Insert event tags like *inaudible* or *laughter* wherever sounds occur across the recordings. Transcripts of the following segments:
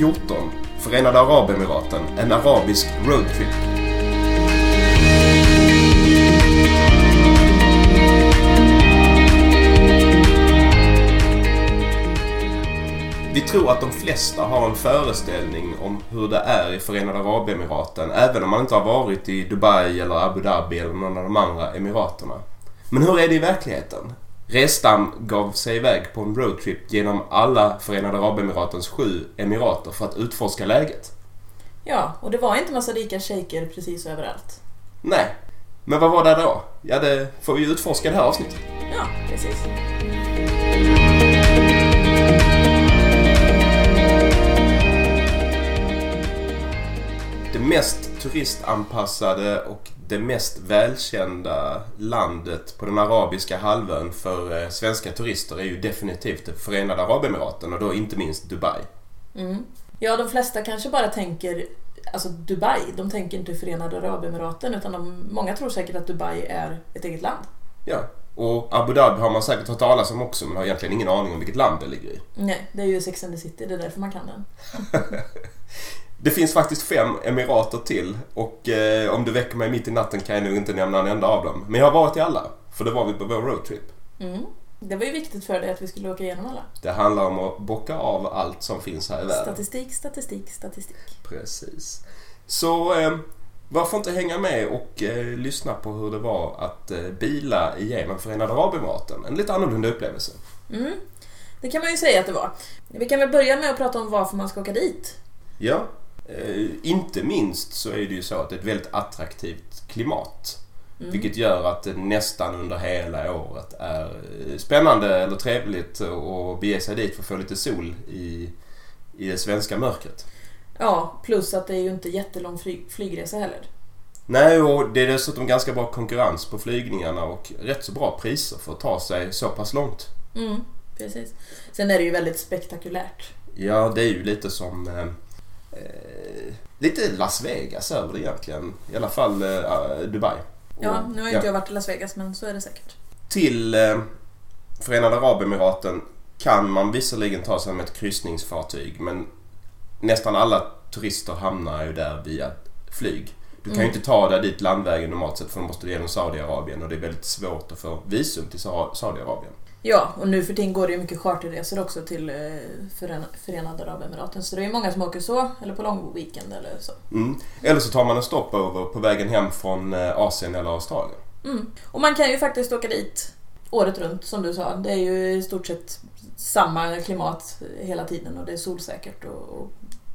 2014 Förenade Arabemiraten, en arabisk roadtrip. Vi tror att de flesta har en föreställning om hur det är i Förenade Arabemiraten även om man inte har varit i Dubai eller Abu Dhabi eller någon av de andra emiraterna. Men hur är det i verkligheten? Restam gav sig iväg på en roadtrip genom alla Förenade Arabemiratens sju emirater för att utforska läget. Ja, och det var inte massa rika shejker precis överallt. Nej, men vad var det då? Ja, det får vi utforska i det här avsnittet. Ja, precis. Det mest turistanpassade och det mest välkända landet på den arabiska halvön för eh, svenska turister är ju definitivt Förenade Arabemiraten och då inte minst Dubai. Mm. Ja, de flesta kanske bara tänker alltså Dubai. De tänker inte Förenade Arabemiraten utan de, många tror säkert att Dubai är ett eget land. Ja, och Abu Dhabi har man säkert hört talas om också men har egentligen ingen aning om vilket land det ligger i. Nej, det är ju Sex and the City. Det är därför man kan den. *laughs* Det finns faktiskt fem emirater till och eh, om du väcker mig mitt i natten kan jag nog inte nämna en enda av dem. Men jag har varit i alla, för det var vi på vår roadtrip. Mm. Det var ju viktigt för dig att vi skulle åka igenom alla. Det handlar om att bocka av allt som finns här i världen. Statistik, statistik, statistik. Precis. Så eh, varför inte hänga med och eh, lyssna på hur det var att eh, bila igenom Förenade Arabemiraten. En lite annorlunda upplevelse. Mm. Det kan man ju säga att det var. Vi kan väl börja med att prata om varför man ska åka dit. Ja, inte minst så är det ju så att det är ett väldigt attraktivt klimat. Mm. Vilket gör att det nästan under hela året är eh, spännande eller trevligt att bege sig dit för att få lite sol i, i det svenska mörkret. Ja, plus att det är ju inte jättelång flyg, flygresa heller. Nej, och det är dessutom ganska bra konkurrens på flygningarna och rätt så bra priser för att ta sig så pass långt. Mm, precis. Sen är det ju väldigt spektakulärt. Ja, det är ju lite som... Eh, eh, lite Las Vegas över det egentligen. I alla fall eh, Dubai. Ja, Och- nu har inte jag varit i Las Vegas men så är det säkert. Till eh, Förenade Arabemiraten kan man visserligen ta sig med ett kryssningsfartyg men nästan alla turister hamnar ju där via flyg. Du kan ju Mm. inte ta dig dit landvägen normalt sett för då måste du genom Saudiarabien och det är väldigt svårt att få visum till Sa- Saudiarabien. Ja, och nu för tiden går det ju mycket charterresor också till eh, Fören- Förenade Arabemiraten. Så det är ju många som åker så, eller på lång weekend eller så. Mm. Eller så tar man en stopover på vägen hem från eh, Asien eller Australien. Mm. Och man kan ju faktiskt åka dit året runt som du sa. Det är ju i stort sett samma klimat hela tiden och det är solsäkert och, och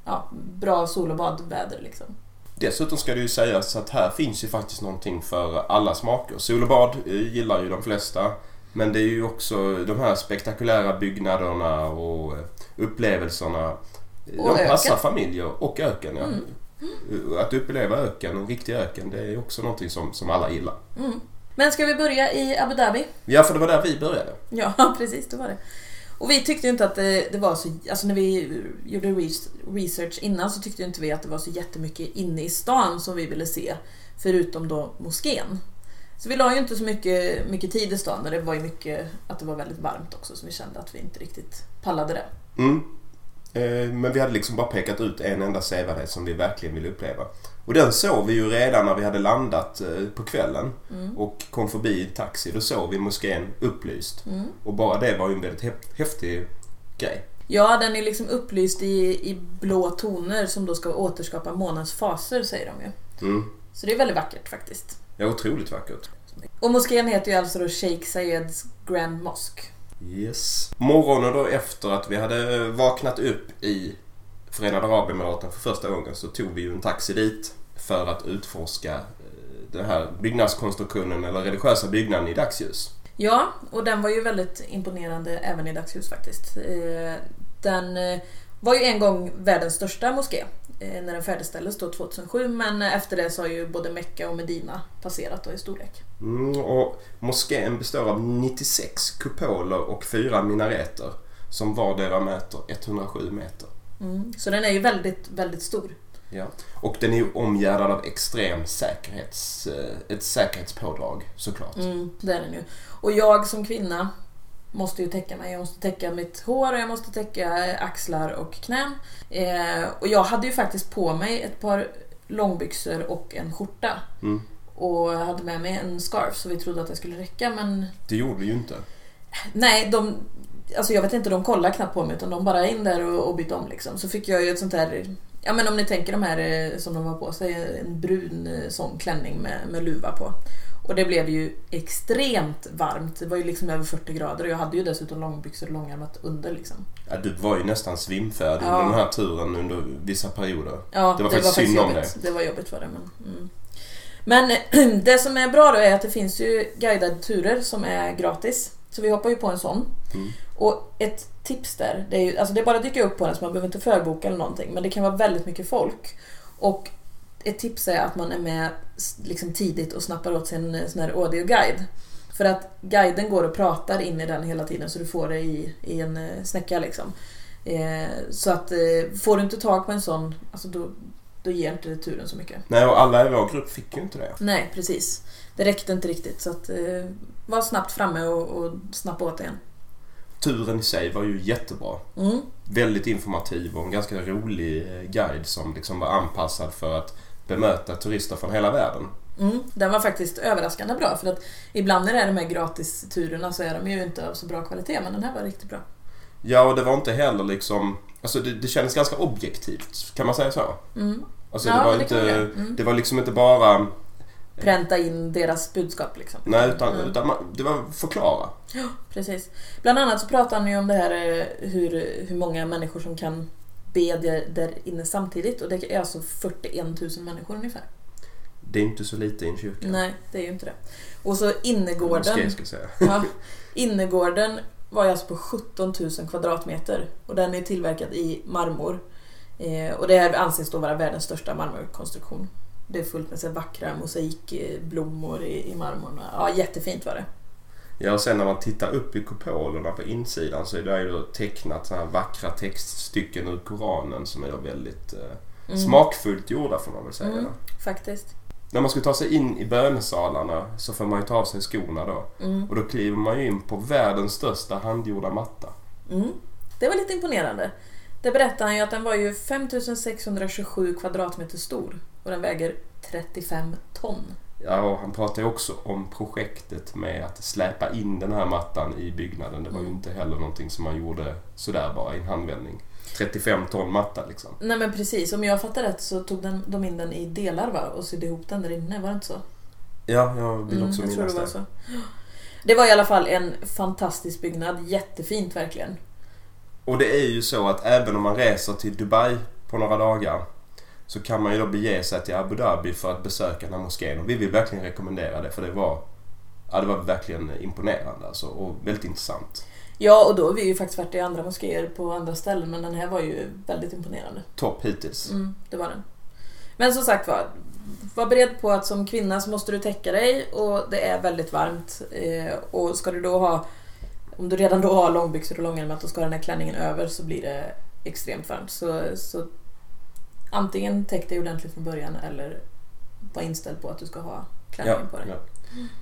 ja, bra sol och badväder liksom. Dessutom ska det ju sägas att här finns ju faktiskt någonting för alla smaker. Sol och bad eh, gillar ju de flesta. Men det är ju också de här spektakulära byggnaderna och eh, upplevelserna. eh, Och de passar öken. familjer och öken. Ja. Mm. Eh, Att uppleva öken, en riktig öken, det är också någonting som, som alla gillar. Mm. Men ska vi börja i Abu Dhabi? Ja, för det var där vi började. Ja, *laughs* precis, det var det. Och vi tyckte ju inte att det, det var så... Alltså när vi gjorde res- research innan så tyckte inte vi att det var så jättemycket inne i stan som vi ville se. Förutom då moskén. Så vi la ju inte så mycket, mycket tid i stan. och Det var ju mycket att det var väldigt varmt också så vi kände att vi inte riktigt pallade det. Mm. Eh, Men vi hade liksom bara pekat ut en enda sevärdhet som vi verkligen ville uppleva. Och den såg vi ju redan när vi hade landat eh, på kvällen Mm. och kom förbi i taxi. Då såg vi moskén upplyst. Mm. Och bara det var ju en väldigt häf- häftig grej. Ja, den är liksom upplyst i, i blå toner som då ska återskapa månens faser säger de ju. Mm. Så det är väldigt vackert faktiskt. Ja, otroligt vackert. Och moskén heter ju alltså då Sheikh Zayeds Grand Mosque. Yes. Morgonen då efter att vi hade vaknat upp i Förenade Arabemiraten för första gången så tog vi ju en taxi dit för att utforska eh, den här byggnadskonstruktionen eller religiösa byggnaden i dagsljus. Ja, och den var ju väldigt imponerande även i dagsljus faktiskt. Eh, Den eh, var ju en gång världens största moské när den färdigställdes då 2007 men efter det så har ju både Mecka och Medina passerat då i storlek. Mm, och moskén består av 96 kupoler och fyra minareter som vardera mäter 107 meter. Mm. Så den är ju väldigt, väldigt stor. Ja. Och den är ju omgärdad av extrem säkerhets, eh, ett säkerhetspådrag såklart. Mm, det är den ju. Och jag som kvinna måste ju täcka mig. Jag måste täcka mitt hår och jag måste täcka axlar och knän. Eh, och jag hade ju faktiskt på mig ett par långbyxor och en skjorta. Mm. Och hade med mig en scarf så vi trodde att det skulle räcka men Det gjorde det ju inte. nej, de, alltså jag vet inte, de kollade knappt på mig utan de bara in där och, och bytte om liksom. Så fick jag ju ett sånt här, ja men om ni tänker de här eh, som de har på sig, en brun eh, sån klänning med, med luva på. Och det blev ju extremt varmt. Det var ju liksom över 40 grader och jag hade ju dessutom långbyxor och långärmat under liksom. Ja, du var ju nästan svimfärdig Ja. under den här turen under vissa perioder. Ja, Det var faktiskt synd om jobbigt. Det var jobbigt för det. Men, mm. men *clears throat* det som är bra då är att det finns ju guidade turer som är gratis. Så vi hoppar ju på en sån. Mm. Och ett tips där, det är, ju, alltså det är bara att dyka upp på den så man behöver inte förboka eller någonting. Men det kan vara väldigt mycket folk. Och ett tips är att man är med liksom tidigt och snappar åt sig en sån här audioguide. För att guiden går och pratar in i den hela tiden så du får det i, i en eh, snäcka liksom. Eh, så att eh, får du inte tag på en sån, alltså då, då ger inte det turen så mycket. Nej, och alla i vår grupp fick ju inte det. Nej, precis. Det räckte inte riktigt så att eh, var snabbt framme och, och snappa åt igen. Turen i sig var ju jättebra. Mm. Väldigt informativ och en ganska rolig eh, guide som liksom var anpassad för att bemöta turister från hela världen. Mm. Den var faktiskt överraskande bra för att ibland när det är de här gratisturerna så är de ju inte av så bra kvalitet men den här var riktigt bra. Ja, och det var inte heller liksom... Alltså det, det kändes ganska objektivt, kan man säga så? Mm. Alltså Ja, det var det inte... Mm. Det var liksom inte bara... Pränta in deras budskap liksom. Nej, utan, Mm. utan man, det var förklara. Precis. Bland annat så pratar han ju om det här eh, hur, hur många människor som kan be där, inne samtidigt och det är alltså 41 000 människor ungefär. Det är inte så lite i en kyrka. Nej, det är ju inte det. Och så Moské, innergården. ska jag säga. Ja, *laughs* innergården var alltså på 17 000 kvadratmeter och den är tillverkad i marmor. Eh, och det här anses då vara världens största marmorkonstruktion. Det är fullt med så vackra mosaikblommor i, i marmorn. Ja, jättefint var det. Ja, och sen när man tittar upp i kupolerna på insidan så är det ju tecknat sådana här vackra textstycken ur Koranen som är väldigt eh, Mm. smakfullt gjorda får man väl säga. Mm, faktiskt. När man ska ta sig in i bönesalarna så får man ju ta av sig skorna då. Mm. Och då kliver man ju in på världens största handgjorda matta. Mm. Det var lite imponerande. Det berättar han ju att den var ju 5627 kvadratmeter stor och den väger 35 ton. Ja, han pratar ju också om projektet med att släpa in den här mattan i byggnaden. Det var ju Mm. inte heller någonting som man gjorde sådär bara i en handvändning. 35 ton matta liksom. Nej men precis, om jag fattar rätt så tog den, de in den i delar va? Och sydde ihop den där inne, var det inte så? Ja, jag vill också Mm, jag tror minnas det var så. Det var i alla fall en fantastisk byggnad, jättefint verkligen. Och det är ju så att även om man reser till Dubai på några dagar så kan man ju då bege sig till Abu Dhabi för att besöka den här moskén. Och vi vill verkligen rekommendera det för det var, ja, det var verkligen imponerande alltså, och väldigt intressant. Ja, och då har vi ju faktiskt varit i andra moskéer på andra ställen men den här var ju väldigt imponerande. Topp hittills. Mm, det var den. Men som sagt var, var beredd på att som kvinna så måste du täcka dig och det är väldigt varmt. Eh, och ska du då ha, om du redan då har långbyxor och långärmat och ska ha den här klänningen över så blir det extremt varmt. Så, så antingen täck dig ordentligt från början eller var inställd på att du ska ha klänningen på dig. ja.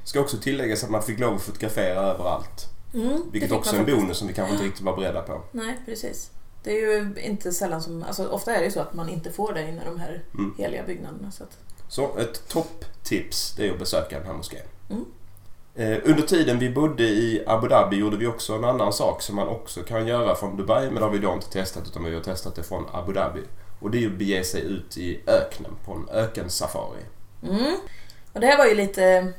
Ska också tilläggas att man fick lov att fotografera överallt. Mm, Vilket också är en bonus som vi kanske inte riktigt var beredda på. Nej, precis. Det är ju inte sällan som, alltså ofta är det ju så att man inte får det i de här Mm. heliga byggnaderna. Så att, Så ett topptips det är att besöka den här moskén. Mm. Eh, under tiden vi bodde i Abu Dhabi gjorde vi också en annan sak som man också kan göra från Dubai men det har vi då inte testat utan vi har testat det från Abu Dhabi. Och det är ju att bege sig ut i öknen på en ökensafari. Mm. Och det här var ju lite...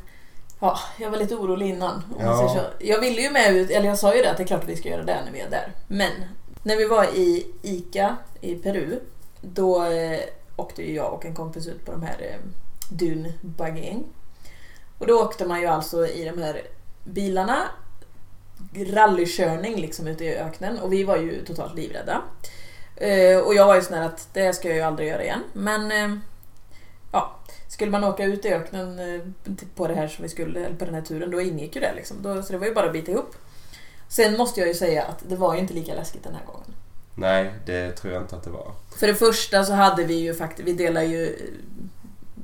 Ja, jag var lite orolig innan. Ja. Jag ville ju med ut, eller jag sa ju det att det är klart att vi ska göra det när vi är där. Men när vi var i Ica i Peru, då eh, åkte ju jag och en kompis ut på de här eh, dunbugging. Och då åkte man ju alltså i de här bilarna, rallykörning liksom ute i öknen och vi var ju totalt livrädda. Eh, och jag var ju sån här att det ska jag ju aldrig göra igen. Men eh, ja, skulle man åka ut i öknen eh, på det här som vi skulle, eller på den här turen, då ingick ju det liksom. Då, så det var ju bara att bita ihop. Sen måste jag ju säga att det var ju inte lika läskigt den här gången. Nej, det tror jag inte att det var. För det första så hade vi ju faktiskt, vi delade ju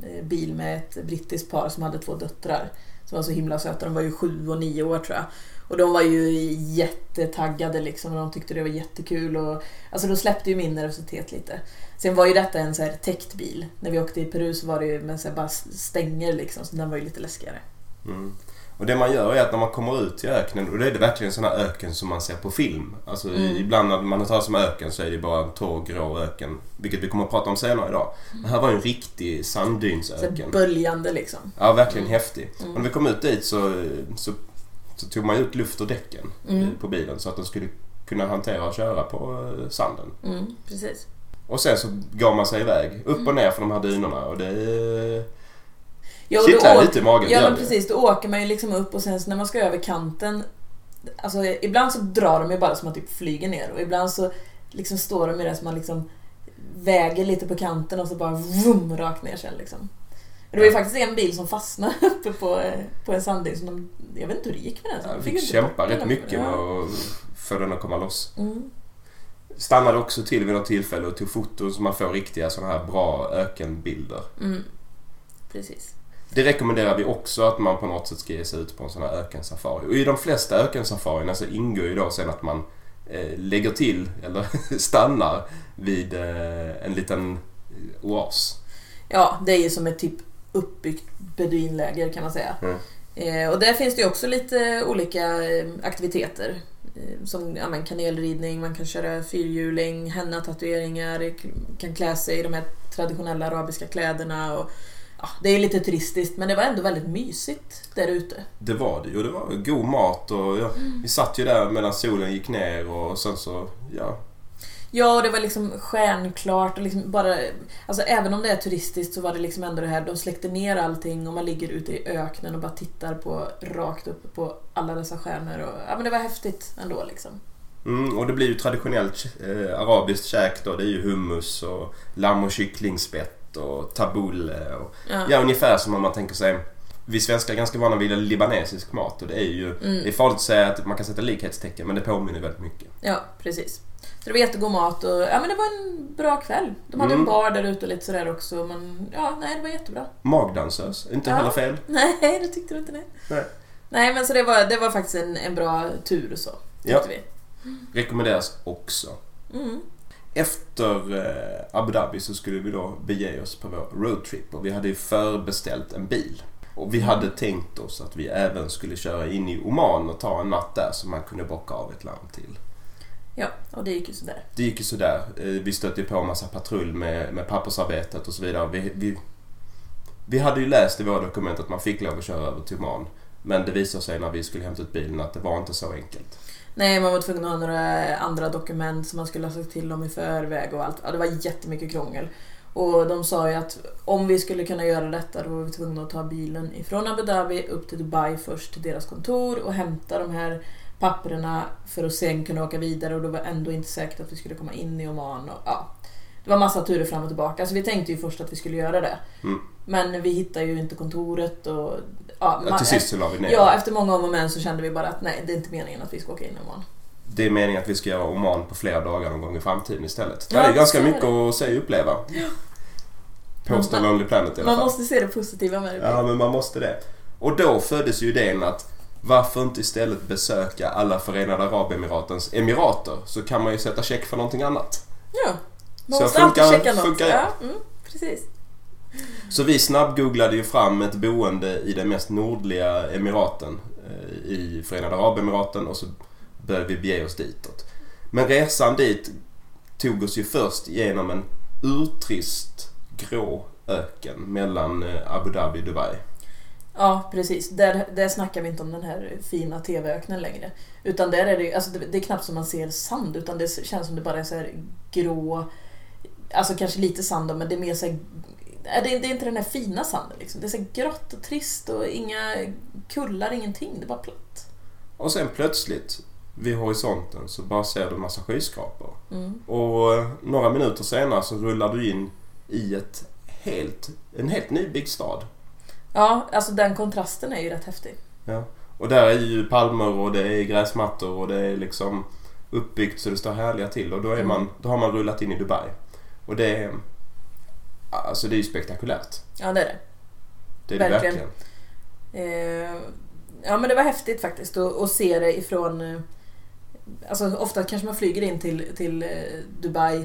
eh, bil med ett brittiskt par som hade två döttrar. Som var så himla söta, de var ju sju och nio år tror jag. Och de var ju jättetaggade liksom och de tyckte det var jättekul. Och, alltså då släppte ju min nervositet lite. Sen var ju detta en så här täckt bil. När vi åkte i Peru så var det ju med så bara stänger liksom, så den var ju lite läskigare. Mm. Och det man gör är att när man kommer ut i öknen, och då är det verkligen en sån här öken som man ser på film. Alltså Mm. ibland när man tar som öken så är det bara en torr grå öken. Vilket vi kommer att prata om senare idag. Det här var ju en riktig Så sanddynsöken. böljande liksom. Ja, verkligen häftig. Mm. Och när vi kom ut dit så, så, så tog man ut luft ur däcken Mm. på bilen så att den skulle kunna hantera och köra på eh, sanden. Mm, precis. Och sen så gav man sig iväg upp och ner för de här dynorna och det eh, Ja, och kittlar lite i magen. Ja men precis, då åker man ju liksom upp och sen så när man ska över kanten Alltså ibland så drar de ju bara som man typ flyger ner och ibland så liksom står de ju där som man liksom väger lite på kanten och så bara vum, rakt ner sen liksom. Och Det var ju faktiskt en bil som fastnade *laughs* uppe på, eh, på en sanddyn som de, Jag vet inte hur det gick med den. så Ja, de fick inte kämpa rätt mycket med att få den att komma loss. Mm. Stannade också till vid något tillfälle och tog foton så man får riktiga sådana här bra ökenbilder. Mm. Precis. Det rekommenderar vi också att man på något sätt ska ge sig ut på en sån här ökensafari. Och i de flesta ökensafarierna så ingår ju då sen att man eh, lägger till, eller *laughs* stannar, vid eh, en liten oas. Ja, det är ju som ett typ uppbyggt beduinläger kan man säga. Mm. Eh, och där finns det också lite olika eh, aktiviteter. Eh, som ja, men kanelridning, man kan köra fyrhjuling, henna-tatueringar, kan klä sig i de här traditionella arabiska kläderna. Och, ja, det är lite turistiskt men det var ändå väldigt mysigt där ute. Det var det ju. Det var god mat och ja, vi satt ju där medan solen gick ner och sen så, ja. Ja, och det var liksom stjärnklart och liksom bara... Alltså även om det är turistiskt så var det liksom ändå det här, de släckte ner allting och man ligger ute i öknen och bara tittar på rakt upp på alla dessa stjärnor. Och, ja men det var häftigt ändå liksom. Mm, och det blir ju traditionellt eh, arabiskt käk då. Det är ju hummus och lamm och kycklingspett och tabbouleh och Ja. Ja, ungefär som om man tänker sig... Vi svenskar är ganska vana vid libanesisk mat och det är ju... Mm. Det är farligt att säga att man kan sätta likhetstecken men det påminner väldigt mycket. Ja, precis. Så det var jättegod mat och ja, men det var en bra kväll. De hade Mm. en bar där ute och lite sådär också. Men ja, nej, det var jättebra. Magdansös, inte Ja. heller *laughs* fel. Nej, det tyckte du inte det? Nej. Nej, men så det var, det var faktiskt en, en bra tur så, tyckte Ja. vi. Rekommenderas också. Mm. Efter eh, Abu Dhabi så skulle vi då bege oss på vår roadtrip och vi hade ju förbeställt en bil. Och vi hade tänkt oss att vi även skulle köra in i Oman och ta en natt där så man kunde bocka av ett land till. Ja, och det gick ju sådär. Det gick ju sådär. Eh, Vi stötte på en massa patrull med, med pappersarbetet och så vidare. Vi, vi, vi hade ju läst i våra dokument att man fick lov att köra över till Oman. Men det visade sig när vi skulle hämta ut bilen att det var inte så enkelt. Nej, man var tvungen att ha några andra dokument som man skulle ha sagt till om i förväg och allt. Ja, det var jättemycket krångel. Och de sa ju att om vi skulle kunna göra detta då var vi tvungna att ta bilen ifrån Abu Dhabi upp till Dubai först till deras kontor och hämta de här papperna för att sen kunna åka vidare och det var ändå inte säkert att vi skulle komma in i Oman. Och, ja. Det var massa turer fram och tillbaka så vi tänkte ju först att vi skulle göra det. Mm. Men vi hittade ju inte kontoret och... Ja, Ja, till sist så la vi ner. Ja, efter många om och men så kände vi bara att nej, det är inte meningen att vi ska åka in i Oman. Det är meningen att vi ska göra Oman på flera dagar någon gång i framtiden istället. Ja, det är ganska mycket det. att se och uppleva. Påstå Man- Lonely Planet i alla Man fall. måste se det positiva med det. Ja, men man måste det. Och då föddes ju idén att varför inte istället besöka alla Förenade Arabemiratens emirater så kan man ju sätta check för någonting annat. Ja. Man Så måste funkar- alltid checka något. funkar- ja, mm, precis. Så vi snabbgooglade ju fram ett boende i den mest nordliga emiraten eh, i Förenade Arabemiraten och så började vi bege oss ditåt. Men resan dit tog oss ju först genom en urtrist grå öken mellan eh, Abu Dhabi och Dubai. Ja, precis. Där, där snackar vi inte om den här fina TV-öknen längre. Utan där är det, alltså det, det är knappt som man ser sand utan det känns som det bara är så här grå, alltså kanske lite sand då, men det är mer så här, är det, det är inte den här fina sanden liksom. Det är så grått och trist och inga kullar, ingenting. Det är bara platt. Och sen plötsligt vid horisonten så bara ser du en massa skyskrapor. Mm. Och eh, några minuter senare så rullar du in i ett helt, en helt nybyggd stad. Ja, alltså den kontrasten är ju rätt häftig. Ja. Och där är ju palmer och det är gräsmattor och det är liksom uppbyggt så det står härliga till och då, är Mm. man, då har man rullat in i Dubai. Och det är, alltså det är ju spektakulärt. Ja, det är det. Det är det Verkligen. verkligen. Eh, ja men det var häftigt faktiskt att, att se det ifrån... eh, Alltså ofta kanske man flyger in till, till eh, Dubai,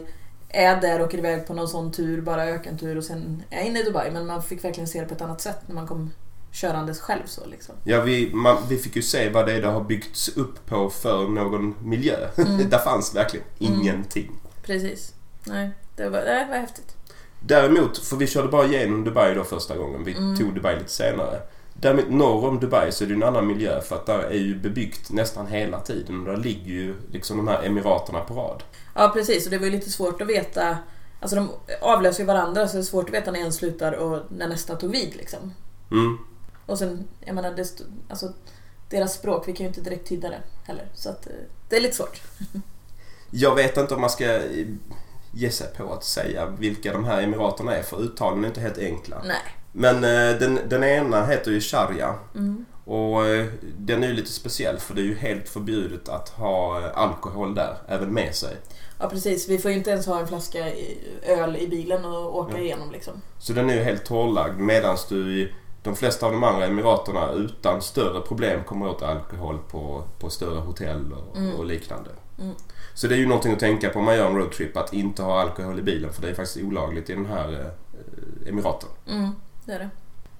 är där, åker iväg på någon sån tur, bara ökentur och sen är inne i Dubai. Men man fick verkligen se det på ett annat sätt när man kom körandes själv så liksom. Ja, vi, man, vi fick ju se vad det är det har byggts upp på för någon miljö. Mm. *laughs* Där fanns verkligen Mm. ingenting. Precis. Nej, det var, det var häftigt. Däremot, för vi körde bara igenom Dubai då första gången. Vi Mm. tog Dubai lite senare. Däremot norr om Dubai så är det en annan miljö för att där är ju bebyggt nästan hela tiden. Och där ligger ju liksom de här emiraterna på rad. Ja precis, och det var ju lite svårt att veta Alltså de avlöser ju varandra så det är svårt att veta när en slutar och när nästa tog vid liksom. Mm. Och sen, jag menar, det, alltså, deras språk, vi kan ju inte direkt tyda det heller. Så att, eh, det är lite svårt. *laughs* Jag vet inte om man ska eh, ge sig på att säga vilka de här emiraterna är för uttalen är inte helt enkla. Nej. Men eh, den, den ena heter ju Sharia. Mm. Och eh, den är ju lite speciell för det är ju helt förbjudet att ha eh, alkohol där, även med sig. Ja precis, vi får ju inte ens ha en flaska öl i bilen och åka Ja. igenom liksom. Så den är ju helt torrlagd medan du i de flesta av de andra emiraterna utan större problem kommer åt alkohol på, på större hotell och, Mm. och liknande. Mm. Så det är ju någonting att tänka på om man gör en roadtrip att inte ha alkohol i bilen för det är faktiskt olagligt i den här eh, emiraten. Mm, det är det.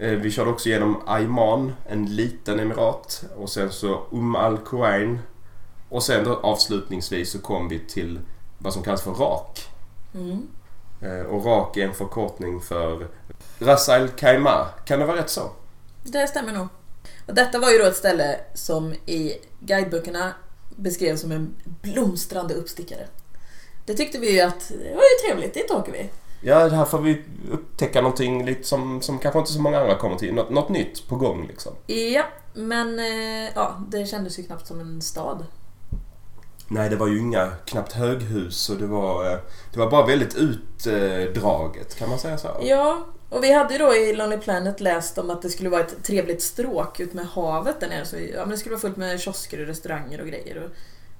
Eh, Vi körde också igenom Ayman, en liten emirat. Och sen så Um Al Quwain. Och sen då avslutningsvis så kom vi till vad som kallas för RAK. Mm. Eh, Och RAK är en förkortning för Ras Al Khaimah. Kan det vara rätt så? Det stämmer nog. Och detta var ju då ett ställe som i guideböckerna beskrevs som en blomstrande uppstickare. Det tyckte vi ju att det var ju trevligt, dit åker vi. Ja, här får vi upptäcka någonting lite som, som kanske inte så många andra kommer till. Något, något nytt på gång liksom. Ja, men eh, ja, det kändes ju knappt som en stad. Nej, det var ju inga knappt höghus och det var, eh, det var bara väldigt utdraget. Kan man säga så? Ja, och vi hade ju då i Lonely Planet läst om att det skulle vara ett trevligt stråk ut med havet där nere. Så ja, men det skulle vara fullt med kiosker och restauranger och grejer. Och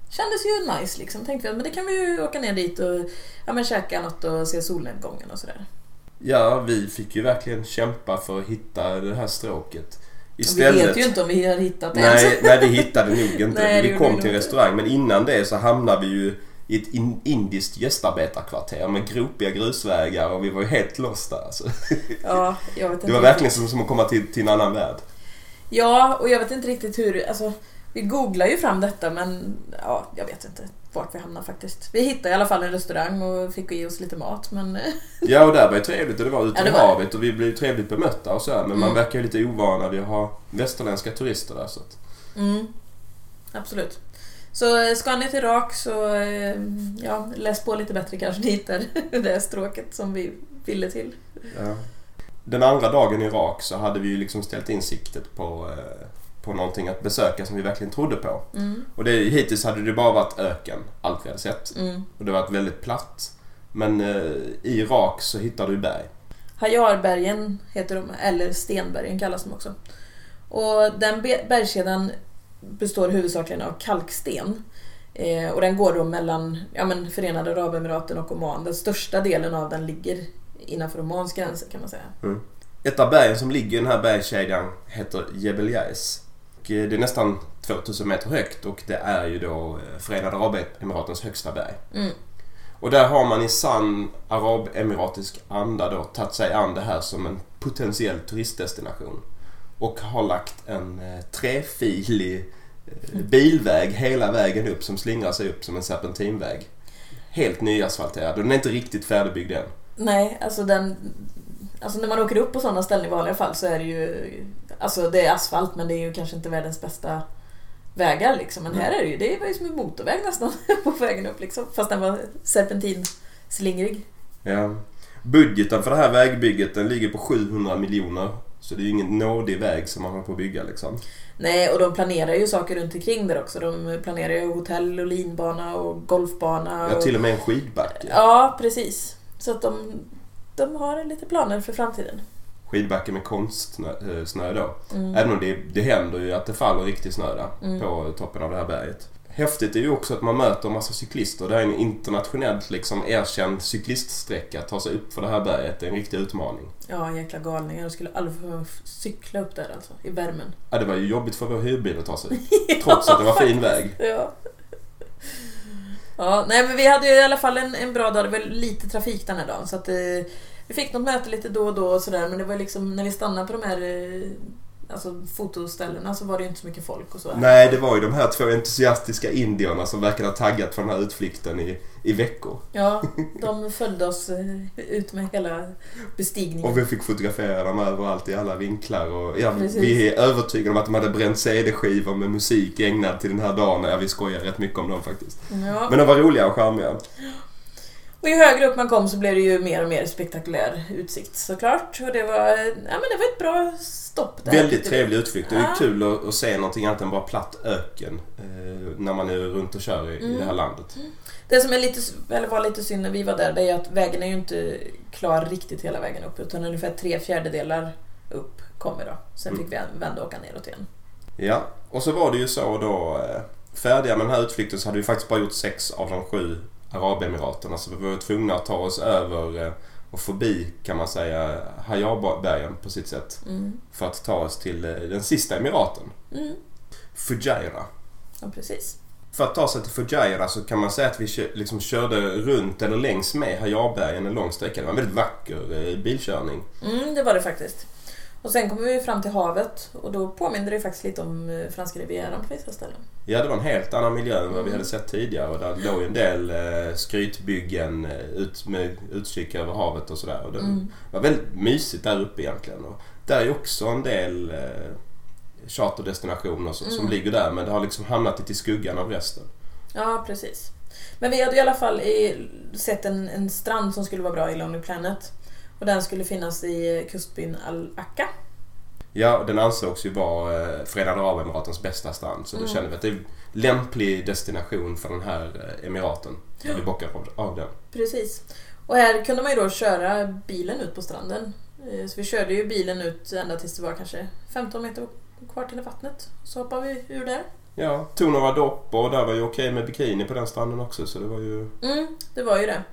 kändes ju nice liksom. Tänkte vi att men det kan vi ju åka ner dit och ja, men käka något och se solnedgången och sådär. Ja, vi fick ju verkligen kämpa för att hitta det här stråket. Istället... Vi vet ju inte om vi har hittat det ens. nej, nej, vi hittade nog inte. *laughs* Nej, vi kom till en restaurang, men innan det så hamnade vi ju i ett in, indiskt gästarbetarkvarter med gropiga grusvägar och vi var ju helt lost där. Alltså. *laughs* Ja, jag vet inte Det var verkligen som, som att komma till, till en annan värld. Ja, och jag vet inte riktigt hur... Alltså, vi googlar ju fram detta men ja, jag vet inte vart vi hamnar faktiskt. Vi hittade i alla fall en restaurang och fick i oss lite mat men... *laughs* Ja, och där var ju trevligt och det var ute Ja, i havet och vi blev trevligt bemötta och så här, Men man Mm. verkar ju lite ovana vid att ha västerländska turister där så att... Mm, absolut. Så eh, ska ni till Irak så eh, ja, läs på lite bättre kanske ni hittar *laughs* det stråket som vi ville till. Ja. Den andra dagen i Irak så hade vi ju liksom ställt in siktet på, eh, på någonting att besöka som vi verkligen trodde på. Mm, Och det, hittills hade det bara varit öken, allt vi hade sett. mm. Och det var väldigt platt. Men eh, i Irak så hittar du berg. Hayarbergen heter de, eller Stenbergen kallas de också. Och den be- bergskedjan består huvudsakligen av kalksten. Eh, och den går då mellan ja, men Förenade Arabemiraten och Oman. Den största delen av den ligger innanför Omans gränser kan man säga. Ett av bergen som ligger i den här bergskedjan heter Jebel Jais. Eh, det är nästan 2000 meter högt och det är ju då eh, Förenade Arabemiratens högsta berg. Mm. Och där har man i sann arabemiratisk anda då tagit sig an det här som en potentiell turistdestination. Och har lagt en eh, trefilig eh, bilväg hela vägen upp som slingrar sig upp som en serpentinväg. Helt nyasfalterad och den är inte riktigt färdigbyggd än. Nej, alltså den... Alltså när man åker upp på sådana ställen i vanliga fall så är det ju... Alltså det är asfalt men det är ju kanske inte världens bästa vägar liksom. Men här är det ju, det var ju som en motorväg nästan *laughs* på vägen upp liksom. Fast den var serpentinslingrig. Ja. Budgeten för det här vägbygget den ligger på 700 miljoner. Så det är ju ingen nådig väg som man har på att bygga liksom. Nej, och de planerar ju saker runt omkring där också. De planerar ju hotell och linbana och golfbana. Ja, och... till och med en skidbacke. Ja, precis. Så att de, de har lite planer för framtiden. Skidbacke med konstsnö då. Mm. Även om det, det händer ju att det faller riktig snö där Mm. på toppen av det här berget. häftigt är ju också att man möter en massa cyklister. Det är en internationellt liksom erkänd cykliststräcka. Att ta sig upp för det här berget det är en riktig utmaning. Ja, jäkla galningar. Jag skulle aldrig få cykla upp där alltså, i värmen. Ja, det var ju jobbigt för vår hyrbil att ta sig *laughs* Trots att det var fin väg. Ja. Ja, nej men vi hade ju i alla fall en, en bra dag. Det var lite trafik den här dagen. Så att, eh, vi fick något möte lite då och då och sådär. Men det var liksom när vi stannade på de här eh, alltså, fotoställena så var det ju inte så mycket folk och så. Nej, det var ju de här två entusiastiska indierna som verkade ha taggat för den här utflykten i, i veckor. Ja, *laughs* de följde oss eh, ut med hela bestigningen. Och vi fick fotografera dem överallt i alla vinklar. Och, ja, Precis. vi är övertygade om att de hade bränt CD-skivor med musik ägnad till den här dagen. Ja, vi skojar rätt mycket om dem faktiskt. Ja. Men de var roliga och charmiga. Och ju högre upp man kom så blev det ju mer och mer spektakulär utsikt såklart. Och det var, ja, men det var ett bra stopp där. Väldigt vi. trevlig utflykt. Det är Ja. kul att, att se någonting annat än bara platt öken eh, när man är runt och kör i, i Mm. det här landet. Det som är lite, eller var lite synd när vi var där, det är att vägen är ju inte klar riktigt hela vägen upp. Utan ungefär tre fjärdedelar upp kommer då. Sen Mm. fick vi vända och åka neråt igen. Ja, och så var det ju så då eh, färdiga med den här utflykten så hade vi faktiskt bara gjort sex av de sju Arabemiraterna så vi var tvungna att ta oss över eh, och förbi kan man säga Hajarbergen på sitt sätt Mm. för att ta oss till eh, den sista emiraten, Mm. Fujairah. Ja, precis. För att ta sig till Fujairah så kan man säga att vi liksom körde runt eller längs med Hajarbergen en lång sträcka. Det var en väldigt vacker eh, bilkörning. Mm, det var det faktiskt. Och sen kom vi fram till havet och då påminner det faktiskt lite om eh, franska rivieran på vissa ställen. Ja, det var en helt annan miljö än vad vi Mm. hade sett tidigare. Och där låg en del eh, skrytbyggen eh, ut med utkik över havet och sådär. Och det Mm. var väldigt mysigt där uppe egentligen. Och där är också en del eh, charterdestinationer som, som Mm. ligger där. Men det har liksom hamnat lite i skuggan av resten. Ja, precis. Men vi hade i alla fall sett en, en strand som skulle vara bra i Lonely Planet. Och den skulle finnas i kustbyn Al-Aqqa. Ja, den ansågs ju vara eh, Förenade Arabemiratens bästa strand. Så då Mm. kände vi att det är en lämplig destination för den här eh, emiraten. Ja. Vi bockar av, den. Precis. Och här kunde man ju då köra bilen ut på stranden. Eh, Så vi körde ju bilen ut ända tills det var kanske 15 meter kvar till vattnet. Så hoppade vi ur där. Ja, tog några dopp och där var ju okej med bikini på den stranden också. Så det var ju... Mm, det var ju det.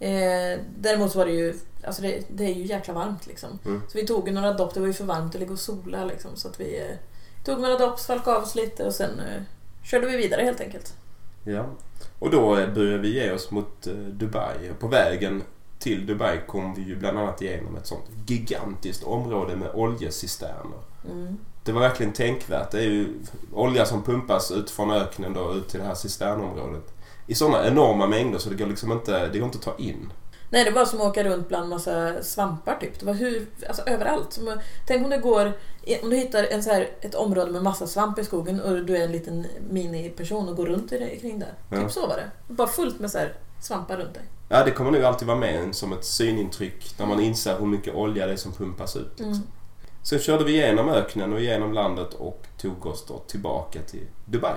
Eh, däremot så var det ju, alltså det, det är ju jäkla varmt liksom. Mm. Så vi tog några dopp, det var ju för varmt att ligga och sola liksom. Så att vi eh, tog några dopp, svalkade av oss lite och sen eh, körde vi vidare helt enkelt. Ja. Och då eh, började vi ge oss mot eh, Dubai. På vägen till Dubai kom vi ju bland annat igenom ett sånt gigantiskt område med oljecisterner. Mm. Det var verkligen tänkvärt. Det är ju olja som pumpas ut från öknen då ut till det här cisternområdet. I sådana enorma mängder så det går liksom inte, det går inte att ta in. Nej, det var som att åka runt bland massa svampar typ. Det var hur, alltså överallt. Som, tänk om du går, om du hittar en så här, ett område med massa svamp i skogen och du är en liten miniperson och går runt i det, kring där. Ja. Typ så var det. Bara fullt med så här svampar runt dig. Ja, det kommer nog alltid vara med som ett synintryck när man inser hur mycket olja det är som pumpas ut. Mm. Sen körde vi igenom öknen och igenom landet och tog oss då tillbaka till Dubai.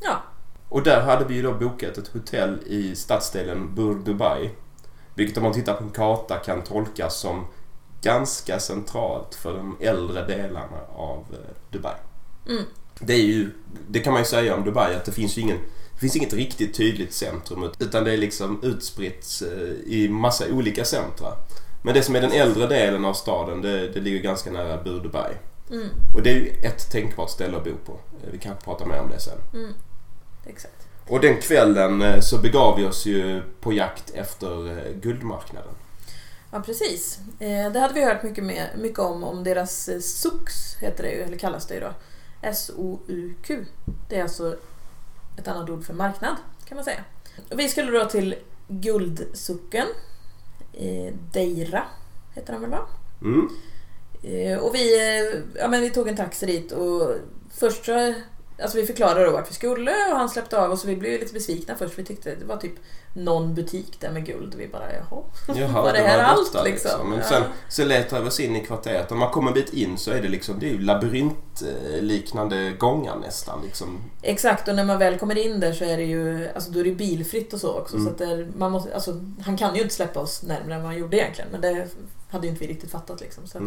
Ja, Och där hade vi ju då bokat ett hotell i stadsdelen Bur Dubai. Vilket om man tittar på en karta kan tolkas som ganska centralt för de äldre delarna av eh, Dubai. Mm. Det är ju, det kan man ju säga om Dubai att det finns ju ingen, det finns inget riktigt tydligt centrum utan det är liksom utspritt eh, i massa olika centra. Men det som är den äldre delen av staden det, det ligger ganska nära Bur Dubai. mm, Och det är ju ett tänkbart ställe att bo på. Eh, Vi kan prata mer om det sen. mm. Exakt. Och den kvällen eh, så begav vi oss ju på jakt efter eh, guldmarknaden. Ja, precis. Eh, det hade vi hört mycket, med, mycket om, om deras SOX, heter det ju, eller kallas det ju då. S-O-U-Q. Det är alltså ett annat ord för marknad, kan man säga. Vi skulle då till Guldsucken. Deira heter den väl va? Mm. Och vi, ja, men vi tog en taxi dit och först så Alltså vi förklarade då vart vi skulle och han släppte av oss och vi blev lite besvikna först. Vi tyckte det var typ någon butik där med guld och vi bara jaha. *laughs* Jaha, Var det här var allt, detta, liksom? Men Ja. sen, sen letade vi oss in i kvarteret. Om man kommer en bit in så är det liksom, det är ju labyrintliknande gångar nästan. Liksom. Exakt och när man väl kommer in där så är det ju alltså då är det bilfritt och så också. Mm. Så där, man måste, alltså, han kan ju inte släppa oss närmare än vad han gjorde egentligen men det hade ju inte vi riktigt fattat liksom. Så att.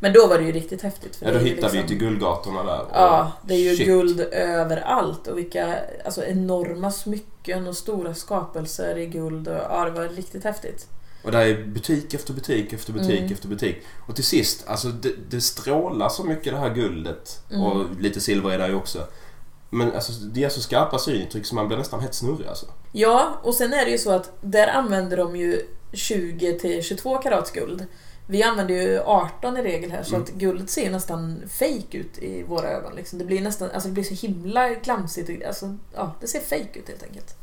Men då var det ju riktigt häftigt. För Ja, då ju hittar vi ju liksom- till guldgatorna där. Ja, det är ju Shit. guld överallt och vilka alltså, enorma smycken och stora skapelser i guld. Och, ja, det var riktigt häftigt. Och där är butik efter butik efter butik Mm. efter butik. Och till sist, alltså det, det strålar så mycket det här guldet. Mm. Och lite silver är där ju också. Men alltså det är så skarpa synintryck så man blir nästan helt snurrig alltså. Ja, och sen är det ju så att där använder de ju 20 till 22 karats guld. Vi använder ju 18 i regel här så Mm. att guldet ser nästan fake ut i våra ögon. Liksom. Det blir nästan, alltså det blir så himla glamsigt. och- Alltså, ja, det ser fake ut helt enkelt.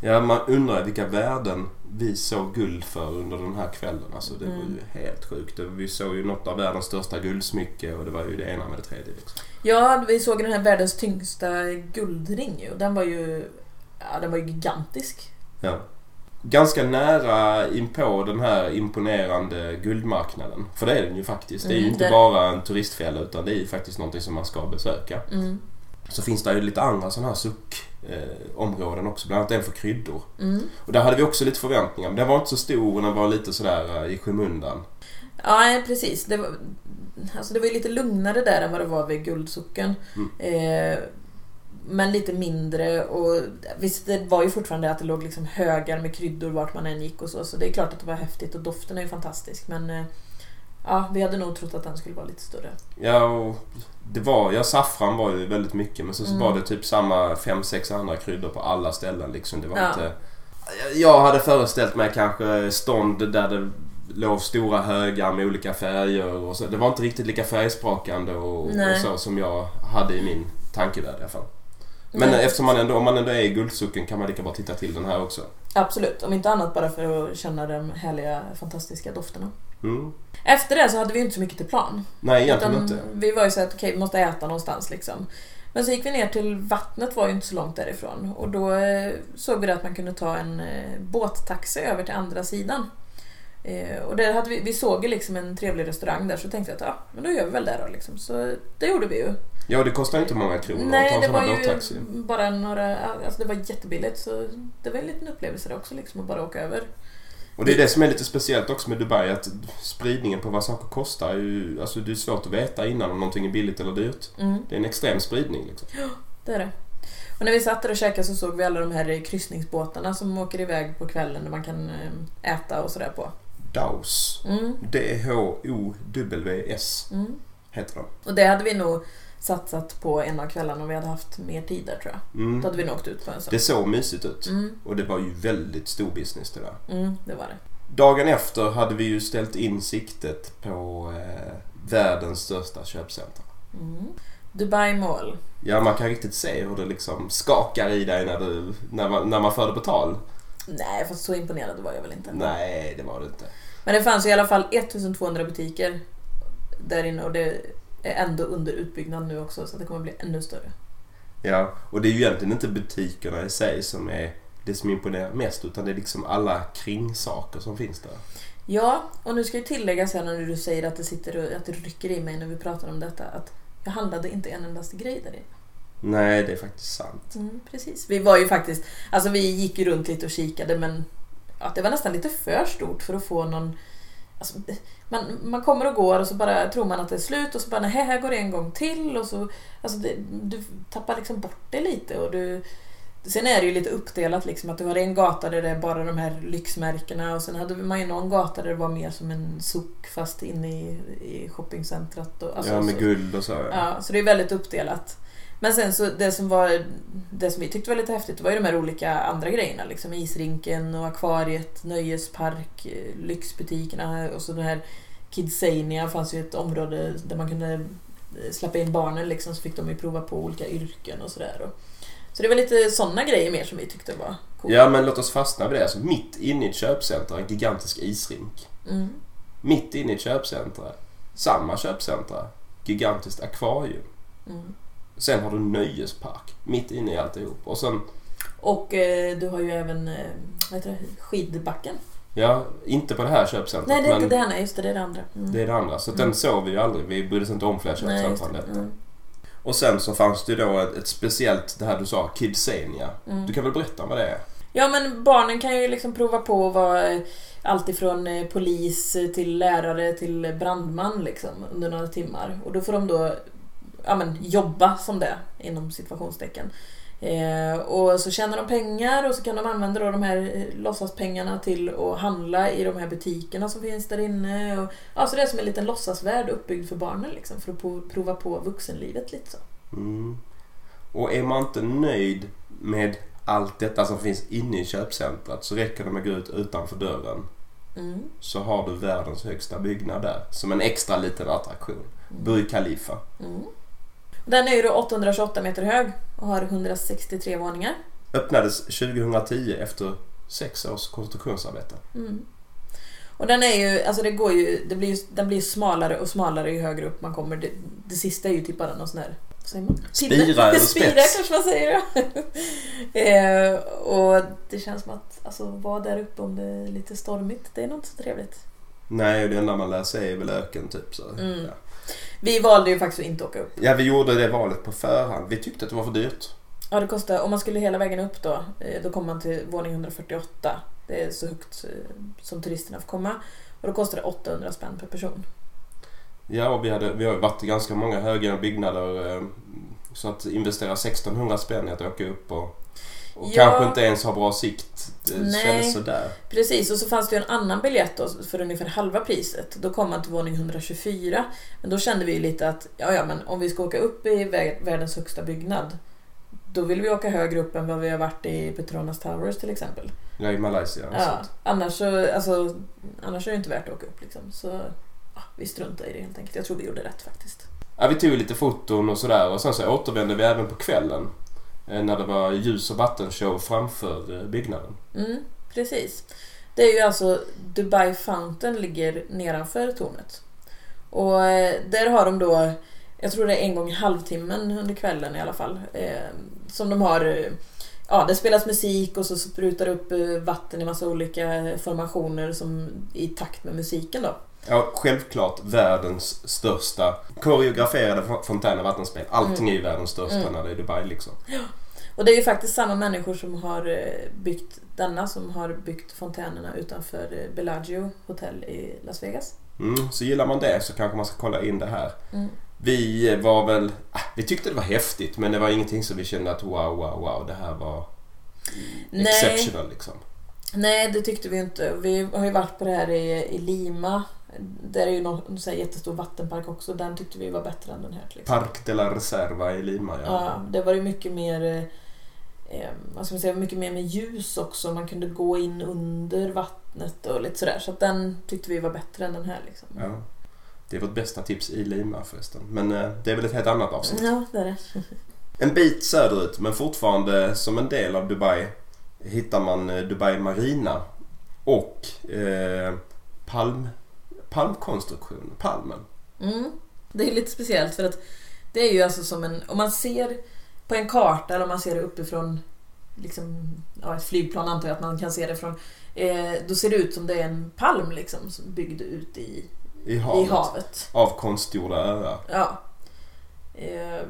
Ja, man undrar vilka värden vi såg guld för under den här kvällen. Alltså det var Mm. ju helt sjukt. Vi såg ju något av världens största guldsmycke och det var ju det ena med det tredje. Liksom. Ja, vi såg den här världens tyngsta guldring och Den var ju, ja, den var ju gigantisk. Ja. Ganska nära inpå den här imponerande guldmarknaden. För det är den ju faktiskt. Det är ju Mm, inte det- bara en turistfälla utan det är ju faktiskt någonting som man ska besöka. Mm. Så finns det ju lite andra sådana här suck-områden också. Bland annat en för kryddor. Mm. Och där hade vi också lite förväntningar. Men den var inte så stor och den var lite sådär eh, i skymundan. Ja, precis. Det var, alltså det var ju lite lugnare där än vad det var vid Guldsocken. Eh, men lite mindre och visst det var ju fortfarande att det låg liksom högar med kryddor vart man än gick och så. Så det är klart att det var häftigt och doften är ju fantastisk. Men eh, ja, vi hade nog trott att den skulle vara lite större. Ja, och det var, ja saffran var ju väldigt mycket men så, så Mm. var det typ samma fem sex andra kryddor på alla ställen liksom. Det var Ja. inte... Jag hade föreställt mig kanske stånd där det låg stora högar med olika färger och så. Det var inte riktigt lika färgsprakande och, och så som jag hade i min tankevärld i alla fall. Men Nej. eftersom man ändå, om man ändå är i Guldsocken kan man lika bra titta till den här också. Absolut, om inte annat bara för att känna de härliga fantastiska dofterna. Mm. Efter det så hade vi ju inte så mycket till plan. Nej, egentligen inte. Vi var ju så att okej, vi måste äta någonstans liksom. Men så gick vi ner till vattnet var ju inte så långt därifrån och då eh, såg vi att man kunde ta en eh, båttaxi över till andra sidan. Eh, och där hade vi, vi såg ju liksom en trevlig restaurang där så tänkte jag att ja, men då gör vi väl det då liksom. Så det gjorde vi ju. Ja, det kostar inte många kronor att Nej, ta det en sån här båttaxi. bara några, alltså det var jättebilligt så det var en liten upplevelse det också liksom att bara åka över. Och det är det som är lite speciellt också med Dubai att spridningen på vad saker kostar är ju... Alltså det är svårt att veta innan om någonting är billigt eller dyrt. Mm. Det är en extrem spridning liksom. Det är det. Och när vi satt där och käkade så såg vi alla de här kryssningsbåtarna som åker iväg på kvällen där man kan eh, äta och sådär på. Daus. Mm, D-H-O-W-S mm. heter de. Och det hade vi nog satsat på en av kvällarna om vi hade haft mer tid där tror jag. Då Mm. hade vi nog åkt ut på en sån. Det såg mysigt ut. Mm, Och det var ju väldigt stor business det där. mm, det var det. Dagen efter hade vi ju ställt in siktet på eh, världens största köpcenter. Mm. Dubai Mall. Ja, man kan riktigt se hur det liksom skakar i dig när, du, när, man, när man för det på tal. Nej, fast så imponerad var jag väl inte. Nej, det var det inte. Men det fanns i alla fall 1200 butiker där inne och det är ändå under utbyggnad nu också så det kommer bli ännu större. Ja, och det är ju egentligen inte butikerna i sig som är det som imponerar mest utan det är liksom alla kringsaker som finns där. Ja, och nu ska ju tilläggas här när du säger att det sitter och att det rycker i mig när vi pratar om detta att jag handlade inte en endaste grej där inne. Nej, det är faktiskt sant. Mm, precis. Vi var ju faktiskt, alltså vi gick ju runt lite och kikade men att det var nästan lite för stort för att få någon Alltså, man, man kommer och går och så bara tror man att det är slut och så bara nej, här går det en gång till och så alltså det, du tappar liksom bort det lite och du Sen är det ju lite uppdelat liksom att du har en gata där det är bara de här lyxmärkena och sen hade man ju någon gata där det var mer som en sock fast inne i, i shoppingcentret. Och, alltså, ja, med så, guld och så. Ja. Ja, så det är väldigt uppdelat. Men sen så det som var det som vi tyckte var lite häftigt var ju de här olika andra grejerna. Liksom isrinken och akvariet, nöjespark, eh, lyxbutikerna och så den här Kidsania fanns ju ett område där man kunde eh, släppa in barnen liksom så fick de ju prova på olika yrken och sådär. Så det var lite sådana grejer mer som vi tyckte var coolt. ja, men låt oss fastna vid det. Alltså, mitt inne i ett köpcenter, en gigantisk isrink. Mm. Mitt inne i ett köpcenter, samma köpcenter, gigantiskt akvarium. Mm. Sen har du nöjespark, mitt inne i alltihop. Och sen, Och eh, du har ju även eh, vad heter det, skidbacken. ja, inte på det här köpcentret, Nej, det är inte det, nej, just det, det är det andra. Mm. det är det andra. Så Mm. den såg vi ju aldrig. Vi brydde oss inte om fler just köpcentrum. Mm. Och sen så fanns det ju då ett, ett speciellt, det här du sa, Kidsania. Mm. Du kan väl berätta vad det är? Ja men barnen kan ju liksom prova på att vara allt ifrån eh, polis till lärare till brandman liksom, under några timmar. Och då får de då ja, men, jobba som det, inom situationstecken. Eh, och så tjänar de pengar och så kan de använda då de här eh, låtsaspengarna till att handla i de här butikerna som finns där inne. Och, alltså det är som en liten låtsasvärld uppbyggd för barnen liksom, för att prova på vuxenlivet lite så. Mm. Och är man inte nöjd med allt detta som finns inne i köpcentret så räcker det med att gå ut utanför dörren. Mm. Så har du världens högsta byggnad där som en extra liten attraktion. Burj Khalifa. Mm. Den är ju då 828 meter hög och har 163 våningar. Öppnades 2010 efter sex års konstruktionsarbete. Mm. Och den är ju, alltså det går ju, det blir ju, den blir smalare och smalare ju högre upp man kommer. Det, det sista är ju typ bara någon sån här? Spira eller *laughs* Spira spets. kanske man säger. *laughs* eh, och det känns som att, alltså vara där uppe om det är lite stormigt, det är nog inte så trevligt. Nej, och det enda man lär sig är väl öken typ. Så. Mm. Ja. Vi valde ju faktiskt att inte åka upp. ja, vi gjorde det valet på förhand. Vi tyckte att det var för dyrt. Ja, det kostar, om man skulle hela vägen upp då, eh, då kommer man till våning 148. Det är så högt eh, som turisterna får komma. Och då kostar det 800 spänn per person. Ja, och vi, hade, vi har varit i ganska många höga byggnader. eh, Så att investera 1600 spänn i att åka upp och, och Ja. kanske inte ens ha bra sikt. Det Nej. kändes sådär. Precis, och så fanns det ju en annan biljett då för ungefär halva priset. Då kom man till våning 124. Men då kände vi lite att, ja ja men om vi ska åka upp i vä- världens högsta byggnad. Då vill vi åka högre upp än vad vi har varit i Petronas Towers till exempel. Ja, i Malaysia. Ja, annars, så, alltså, annars är det inte värt att åka upp liksom. Så ja, vi struntar i det helt enkelt. Jag tror vi gjorde rätt faktiskt. Ja, vi tog lite foton och sådär och sen så återvände vi även på kvällen. Eh, när det var ljus och vattenshow framför eh, byggnaden. Mm, precis. Det är ju alltså Dubai Fountain ligger nedanför tornet. Och eh, där har de då, jag tror det är en gång i halvtimmen under kvällen i alla fall, eh, som de har eh, Ja, det spelas musik och så sprutar upp eh, vatten i massa olika formationer som i takt med musiken då. Ja, självklart världens största koreograferade fo- fontän och vattenspel. Allting är ju världens största Mm. när det är Dubai liksom. Och det är ju faktiskt samma människor som har eh, byggt denna som har byggt fontänerna utanför eh, Bellagio hotell i Las Vegas. Mm, så gillar man det så kanske man ska kolla in det här. Mm. Vi var väl... ah, Vi tyckte det var häftigt men det var ingenting som vi kände att wow, wow, wow, det här var Nej. exceptional liksom. Nej, det tyckte vi inte. Vi har ju varit på det här i, i Lima. Där är ju någon, sån här jättestor vattenpark också. Den tyckte vi var bättre än den här. Liksom. Parc de la Reserva i Lima, ja. Ja, det var ju mycket mer eh, eh, vad ska man säga, mycket mer med ljus också. Man kunde gå in under vattnet och lite sådär. Så att den tyckte vi var bättre än den här. Liksom. Ja. Det är vårt bästa tips i Lima förresten. Men eh, det är väl ett helt annat avsnitt. Ja, det är det. En bit söderut men fortfarande som en del av Dubai hittar man eh, Dubai Marina och eh, palm, palmkonstruktion, palmen. Mm. Det är lite speciellt för att det är ju alltså som en, om man ser på en karta eller om man ser det uppifrån liksom, ja, ett flygplan antar jag att man kan se det från. Eh, då ser det ut som det är en palm liksom som byggd ut i, I havet. i havet. Av konstgjorda öar. Ja. Eh,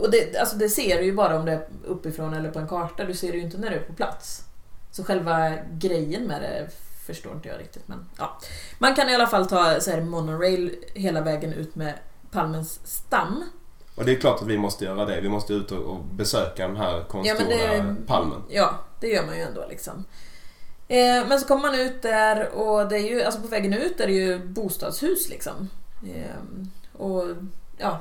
och det, alltså det ser du ju bara om det är uppifrån eller på en karta. Du ser det ju inte när du är på plats. Så själva grejen med det förstår inte jag riktigt. Men, ja. Man kan i alla fall ta så här, monorail hela vägen ut med palmens stam. Och det är klart att vi måste göra det. Vi måste ut och, och besöka den här konstgjorda det- palmen. Ja, det gör man ju ändå liksom. Eh, men så kommer man ut där och det är ju, alltså på vägen ut är det ju bostadshus liksom. Eh, och ja,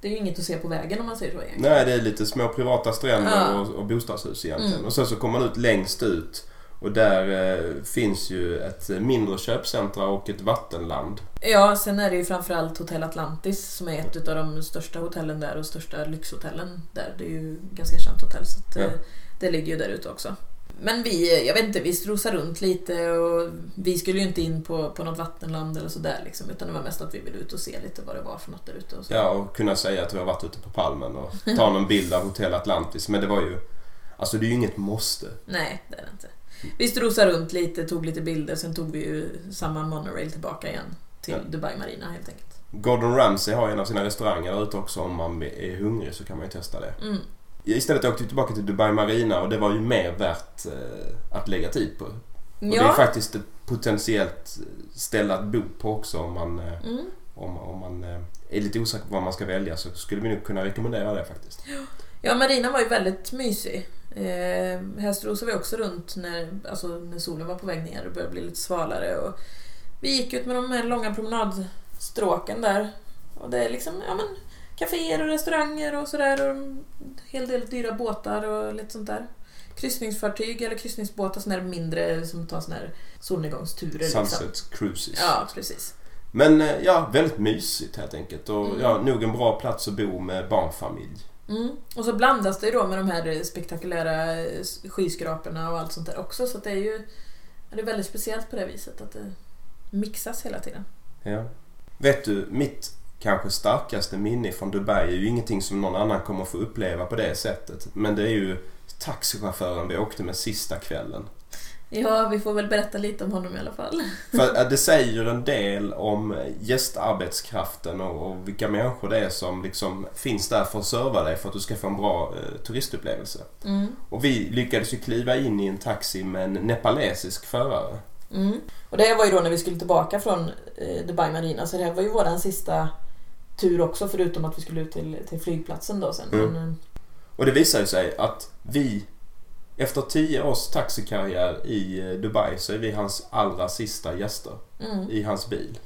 det är ju inget att se på vägen om man säger så egentligen. Nej, det är lite små privata stränder Ja. och, och bostadshus egentligen. Mm. Och sen så kommer man ut längst ut och där eh, finns ju ett mindre köpcentra och ett vattenland. Ja, sen är det ju framförallt Hotell Atlantis som är ett av de största hotellen där och största lyxhotellen där. Det är ju ganska känt hotell så att, Ja. eh, det ligger ju där ute också. Men vi, jag vet inte, vi strosade runt lite och vi skulle ju inte in på, på något vattenland eller sådär liksom, utan det var mest att vi ville ut och se lite vad det var för något där ute. Och så. Ja, och kunna säga att vi har varit ute på Palmen och ta någon bild av Hotell Atlantis. Men det var ju... Alltså det är ju inget måste. Nej, det är det inte. Vi strosade runt lite, tog lite bilder, sen tog vi ju samma monorail tillbaka igen till Ja. Dubai Marina helt enkelt. Gordon Ramsay har en av sina restauranger där ute också. Om man är hungrig så kan man ju testa det. Mm. Istället åkte vi tillbaka till Dubai Marina och det var ju mer värt eh, att lägga tid på. Och det är Ja. faktiskt ett potentiellt ställe att bo på också om man, eh, Mm. om, om man eh, är lite osäker på vad man ska välja så skulle vi nog kunna rekommendera det faktiskt. Ja, marinan var ju väldigt mysig. Eh, här strosade vi också runt när, alltså, när solen var på väg ner och började bli lite svalare. Och vi gick ut med de här långa promenadstråken där. Och det är liksom, ja men, kaféer och restauranger och sådär. Och en hel del dyra båtar och lite sånt där. Kryssningsfartyg eller kryssningsbåtar, sådana mindre som tar sådana här solnedgångsturer. Liksom. Sunset Cruises. Ja, precis. Men eh, ja, väldigt mysigt helt enkelt. Och Mm. ja, nog en bra plats att bo med barnfamilj. Mm. Och så blandas det ju då med de här spektakulära skyskraporna och allt sånt där också. Så det är ju det är väldigt speciellt på det viset att det mixas hela tiden. Ja. Vet du, mitt kanske starkaste minne från Dubai är ju ingenting som någon annan kommer få uppleva på det sättet. Men det är ju taxichauffören vi åkte med sista kvällen. Ja, vi får väl berätta lite om honom i alla fall. *laughs* För eh, det säger ju en del om gästarbetskraften och, och vilka människor det är som liksom finns där för att serva dig för att du ska få en bra eh, turistupplevelse. Mm. Och vi lyckades ju kliva in i en taxi med en nepalesisk förare. Mm. Och det här var ju då när vi skulle tillbaka från eh, Dubai Marina, så det här var ju vår sista tur också förutom att vi skulle ut till, till flygplatsen då sen. Mm. Men, eh, Och det visar ju sig att vi efter tio års taxikarriär i eh, Dubai så är vi hans allra sista gäster mm. i hans bil.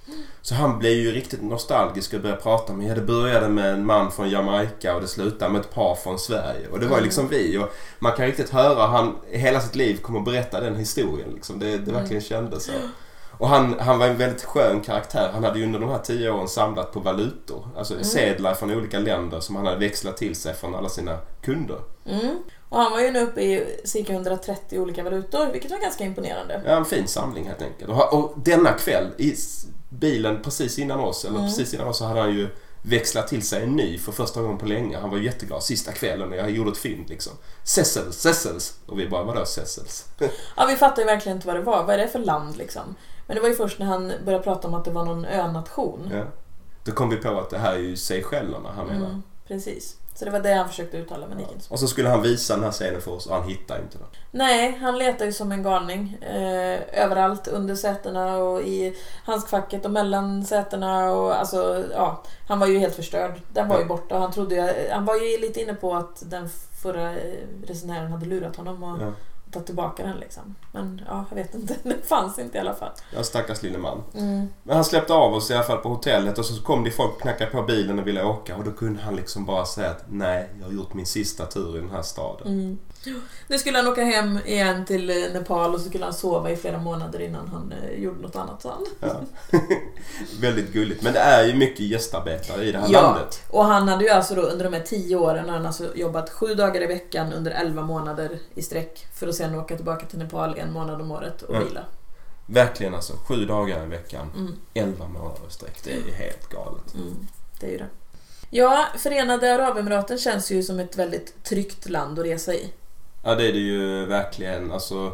Så han blev ju riktigt nostalgisk och började prata med, ja det började med en man från Jamaica och det slutade med ett par från Sverige. Och det var ju Mm. liksom vi. Och man kan riktigt höra han hela sitt liv kommer att berätta den historien. Liksom. Det, det Mm. verkligen kändes så. *gasps* Och han, han var en väldigt skön karaktär. Han hade ju under de här tio åren samlat på valutor. Alltså Mm. sedlar från olika länder som han hade växlat till sig från alla sina kunder. Mm. Och han var ju nu uppe i cirka 130 olika valutor, vilket var ganska imponerande. Ja, en fin samling helt enkelt. Och, och denna kväll i bilen precis innan oss, eller Mm. precis innan oss, så hade han ju växlat till sig en ny för första gången på länge. Han var jätteglad. Sista kvällen och jag gjorde ett fynd liksom. Sessels, Sessels. Och vi bara, vadå Sessels? Ja, vi fattade ju verkligen inte vad det var. Vad är det för land liksom? Men det var ju först när han började prata om att det var någon önation. ja. Då kom vi på att det här är ju Seychellerna han menar. Mm, precis. Så det var det han försökte uttala, men gick inte så. Och så skulle han visa den här scenen för oss och han hittade inte den. Nej, han letar ju som en galning. Eh, överallt, under sätena och i handskfacket och mellan sätena. Och, alltså, ja, han var ju helt förstörd. Den var ju Ja. borta. och Han, trodde ju, han var ju lite inne på att den förra resenären hade lurat honom och Ja. Tagit tillbaka den. Liksom. Men ja, jag vet inte. *laughs* Den fanns inte i alla fall. Ja, stackars lille man. Mm. Men han släppte av oss i alla fall på hotellet och så kom det folk och knackade på bilen och ville åka och då kunde han liksom bara säga att nej, jag har gjort min sista tur i den här staden. Mm. Nu skulle han åka hem igen till eh, Nepal och så skulle han sova i flera månader innan han eh, gjorde något annat. han. Ja. *laughs* Väldigt gulligt. Men det är ju mycket gästarbetare i det här Ja. landet. Och han hade ju alltså då under de här tio åren han alltså jobbat sju dagar i veckan under elva månader i sträck för att sen åka tillbaka till Nepal en månad om året och Mm. vila. Verkligen alltså. Sju dagar i veckan. Mm. Elva månader i sträck. Det är ju helt galet. Mm. Det är ju det. Ja, Förenade Arabemiraten känns ju som ett väldigt tryggt land att resa i. Ja, det är det ju verkligen. Alltså,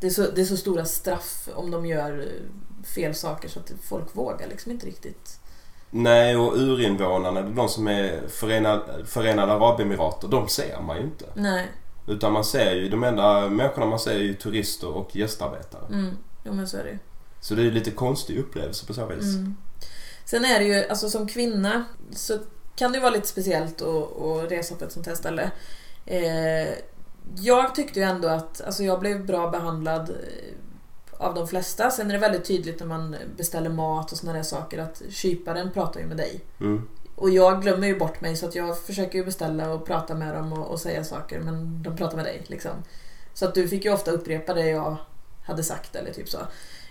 Det är så, det är så stora straff om de gör fel saker så att folk vågar liksom inte riktigt. nej, och urinvånarna, de som är förenade, förenade Arabemirater, de ser man ju inte. Nej. Utan man ser ju, de enda människorna man ser är ju turister och gästarbetare. Mm. Jo men så är det ju. Så det är ju lite konstig upplevelse på så vis. Mm. Sen är det ju, alltså som kvinna så kan det ju vara lite speciellt att, att resa på ett sånt här ställe. Eh, jag tyckte ju ändå att alltså jag blev bra behandlad eh, av de flesta. Sen är det väldigt tydligt när man beställer mat och såna där saker att kyparen pratar ju med dig. Mm. Och jag glömmer ju bort mig så att jag försöker ju beställa och prata med dem och, och säga saker men de pratar med dig liksom. Så att du fick ju ofta upprepa det jag hade sagt eller typ så.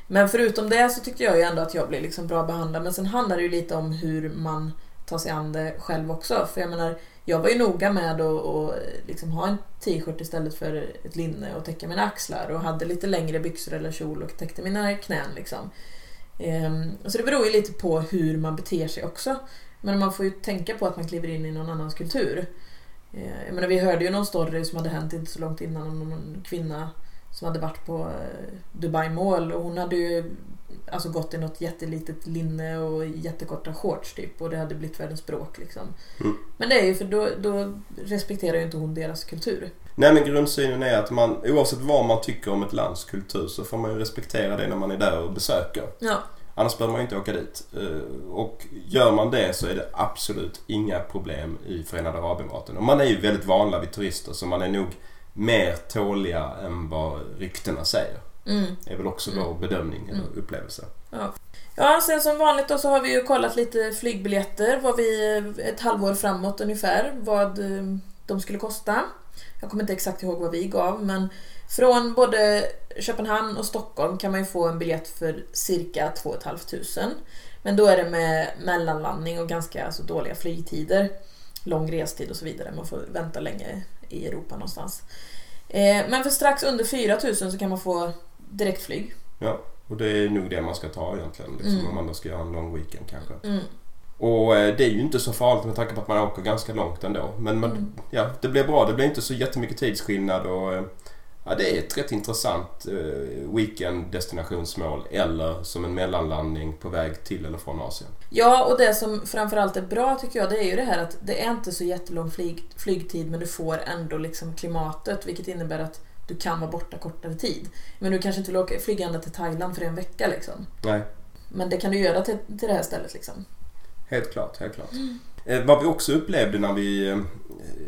Men förutom det så tyckte jag ju ändå att jag blev liksom bra behandlad. Men sen handlar det ju lite om hur man ta sig an det själv också. För jag menar, jag var ju noga med att och liksom ha en t-shirt istället för ett linne och täcka mina axlar. Och hade lite längre byxor eller kjol och täckte mina knän liksom. Ehm, så det beror ju lite på hur man beter sig också. Men man får ju tänka på att man kliver in i någon annans kultur. Ehm, Jag menar, vi hörde ju någon story som hade hänt inte så långt innan om någon kvinna som hade varit på eh, Dubai Mall och hon hade ju alltså gått i något jättelitet linne och jättekorta shorts typ och det hade blivit världens bråk liksom. Mm. Men det är ju för då, då respekterar ju inte hon deras kultur. Nej men grundsynen är att man oavsett vad man tycker om ett lands kultur så får man ju respektera det när man är där och besöker. Ja, Annars behöver man ju inte åka dit. Eh, Och gör man det så är det absolut inga problem i Förenade Arabemiraten. Och man är ju väldigt vana vid turister så man är nog mer tåliga än vad ryktena säger. mm. Det är väl också Mm. vår bedömning eller Mm. upplevelse. Ja, sen som vanligt då så har vi ju kollat lite flygbiljetter, vad vi ett halvår framåt ungefär, vad eh, de skulle kosta. Jag kommer inte exakt ihåg vad vi gav, men från både Köpenhamn och Stockholm kan man ju få en biljett för cirka 2 500. Men då är det med mellanlandning och ganska alltså, dåliga flygtider, lång restid och så vidare. Man får vänta länge i Europa någonstans. Eh, men för strax under 4 000 så kan man få direktflyg. Ja, och det är nog det man ska ta egentligen. Liksom, Mm. Om man då ska göra en lång weekend kanske. Mm. Och eh, det är ju inte så farligt med tanke på att man åker ganska långt ändå. Men man, Mm. ja, det blir bra. Det blir inte så jättemycket tidsskillnad och eh, ja, det är ett rätt intressant eh, weekend-destinationsmål eller som en mellanlandning på väg till eller från Asien. Ja, och det som framförallt är bra tycker jag, det är ju det här att det är inte så jättelång flyg, flygtid men du får ändå liksom klimatet vilket innebär att du kan vara borta kortare tid. Men du kanske inte vill åka, flyga ända till Thailand för en vecka liksom. Nej, Men det kan du göra till, till det här stället liksom. helt klart, helt klart. Eh, vad vi också upplevde när vi eh,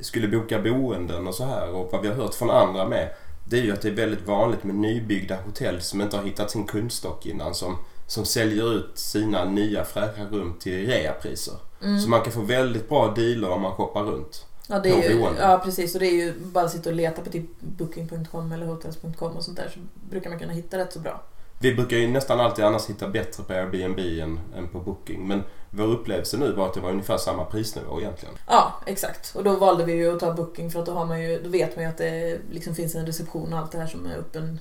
skulle boka boenden och så här och vad vi har hört från andra med. Det är ju att det är väldigt vanligt med nybyggda hotell som inte har hittat sin kundstock innan som, som säljer ut sina nya fräscha rum till reapriser. Mm. Så man kan få väldigt bra dealer om man shoppar runt. Ja, det är ju, ja, precis. Och det är ju bara att sitta och leta på typ booking.com eller hotels.com och sånt där så brukar man kunna hitta rätt så bra. Vi brukar ju nästan alltid annars hitta bättre på Airbnb än, än på Booking. Men vår upplevelse nu var att det var ungefär samma prisnivå egentligen. Ja, exakt. Och då valde vi ju att ta booking för att då, har man ju, då vet man ju att det liksom finns en reception och allt det här som är öppen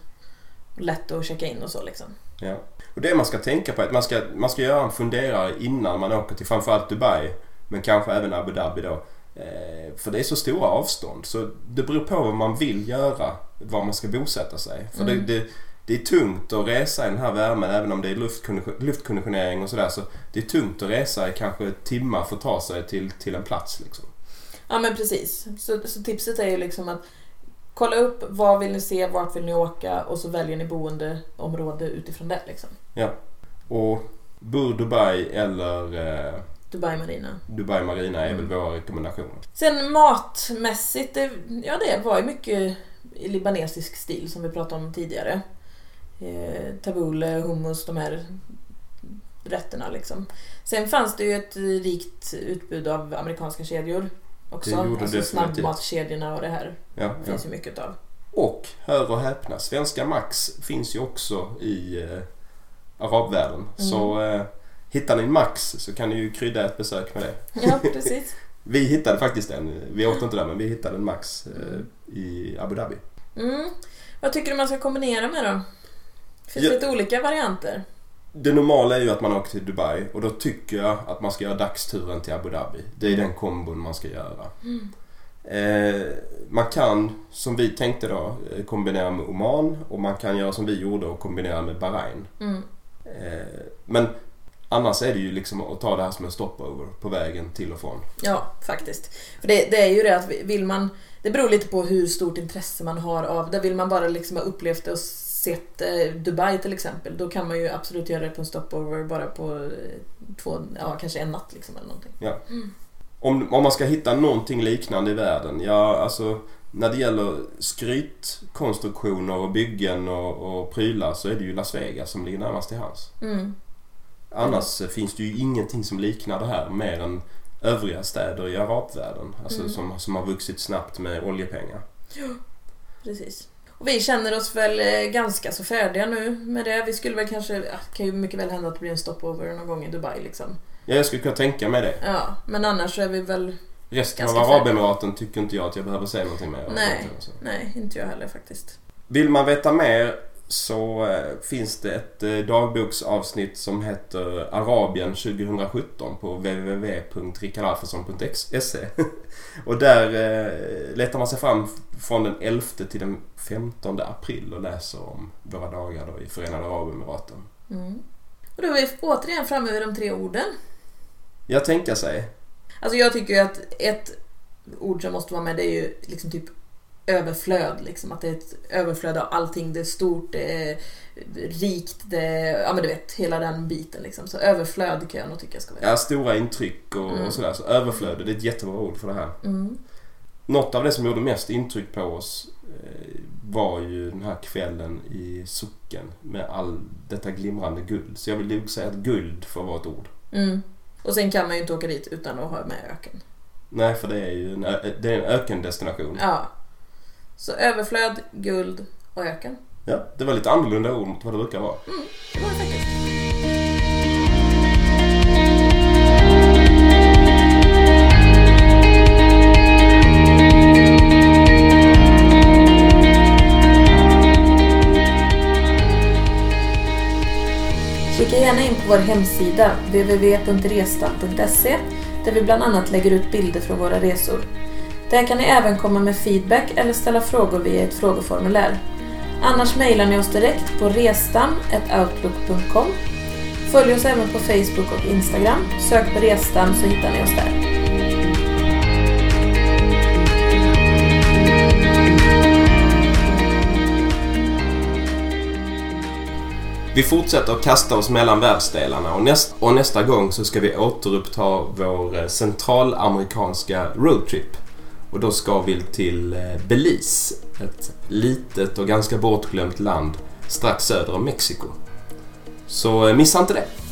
lätt att checka in och så liksom. Ja. Och det man ska tänka på är att man ska, man ska göra en funderare innan man åker till framförallt Dubai. Men kanske även Abu Dhabi då. Eh, för det är så stora avstånd. Så det beror på vad man vill göra. Var man ska bosätta sig. För Mm. det, det, det är tungt att resa i den här värmen även om det är luftkondition- luftkonditionering och sådär. Så det är tungt att resa i kanske timmar för att ta sig till, till en plats. Liksom. Ja men precis. Så, så tipset är ju liksom att kolla upp vad vill ni se, vart vill ni åka och så väljer ni boendeområde utifrån det liksom. Och Bur Dubai eller eh, Dubai Marina. Dubai Marina är väl Mm. våra rekommendationer. Sen matmässigt, det, ja det var ju mycket i libanesisk stil som vi pratade om tidigare. Eh, tabbouleh, hummus, de här rätterna liksom. Sen fanns det ju ett rikt utbud av amerikanska kedjor också. Det alltså snabbmatskedjorna och det här Ja, ja. finns ju mycket av. Och, hör och häpna, Svenska Max finns ju också i eh, arabvärlden. Mm. Så eh, hittar ni en Max så kan ni ju krydda ett besök med det. Ja, precis. *laughs* Vi hittade faktiskt en, vi åt inte där men vi hittade en Max eh, i Abu Dhabi. Mm. Vad tycker du man ska kombinera med då? Finns Ja. det lite olika varianter? Det normala är ju att man åker till Dubai och då tycker jag att man ska göra dagsturen till Abu Dhabi. Det är den kombon man ska göra. Eh, man kan, som vi tänkte då, eh, kombinera med Oman och man kan göra som vi gjorde och kombinera med Bahrain. Mm. Eh, men annars är det ju liksom att ta det här som en stopover på vägen till och från. Ja, faktiskt. För det, det är ju det att vill man... Det beror lite på hur stort intresse man har av det. Vill man bara liksom ha upplevt det och sett eh, Dubai till exempel, då kan man ju absolut göra det på en stopover bara på eh, två, ja kanske en natt liksom eller någonting. Ja. Om, om man ska hitta någonting liknande i världen, ja alltså när det gäller skrytkonstruktioner och byggen och, och prylar så är det ju Las Vegas som ligger närmast till hands. Mm. Annars eh, finns det ju ingenting som liknar det här mer än övriga städer i arabvärlden. Alltså Mm. som, som har vuxit snabbt med oljepengar. Precis. Och vi känner oss väl eh, ganska så färdiga nu med det. Vi skulle väl kanske, ja, det kan ju mycket väl hända att det blir en stopover någon gång i Dubai liksom. Ja, jag skulle kunna tänka mig det. Ja, men annars så är vi väl, Resten av. Arabemiraten tycker inte jag att jag behöver säga någonting mer om. Nej. Så. nej, inte jag heller faktiskt. Vill man veta mer så eh, finns det ett eh, dagboksavsnitt som heter Arabien 2017 på www.rikardalfredsson.se *laughs* Och där eh, letar man sig fram från den 11 till den 15 april och läser om våra dagar då i Förenade Arabemiraten. Mm. Och då är vi återigen framme vid de tre orden. Jag tänker sig. Alltså jag tycker ju att ett ord som måste vara med det är ju liksom typ överflöd. Liksom. Att det är ett överflöd av allting. Det är stort, det är rikt, det är, ja men du vet hela den biten liksom. Så överflöd kan jag nog tycka ska vara. Ja, stora intryck och, Mm. och sådär. Så överflöd, det är ett jättebra ord för det här. Mm. Något av det som gjorde mest intryck på oss eh, var ju den här kvällen i socken med all detta glimrande guld. Så jag vill nog säga att guld får vara ett ord. Mm. Och sen kan man ju inte åka dit utan att ha med öken. Nej, för det är ju en, det är en ökendestination. Ja. Så överflöd, guld och öken. Ja, det var lite annorlunda ord mot vad det brukar vara. Det var det faktiskt. Kika gärna in på vår hemsida www.restam.se där vi bland annat lägger ut bilder från våra resor. Där kan ni även komma med feedback eller ställa frågor via ett frågeformulär. Annars mejlar ni oss direkt på restam.outlook.com. Följ oss även på Facebook och Instagram. Sök på Restam så hittar ni oss där. Vi fortsätter att kasta oss mellan världsdelarna och, näst, och nästa gång så ska vi återuppta vår eh, centralamerikanska roadtrip. Och då ska vi till eh, Belize, ett litet och ganska bortglömt land strax söder om Mexiko. Så eh, missa inte det!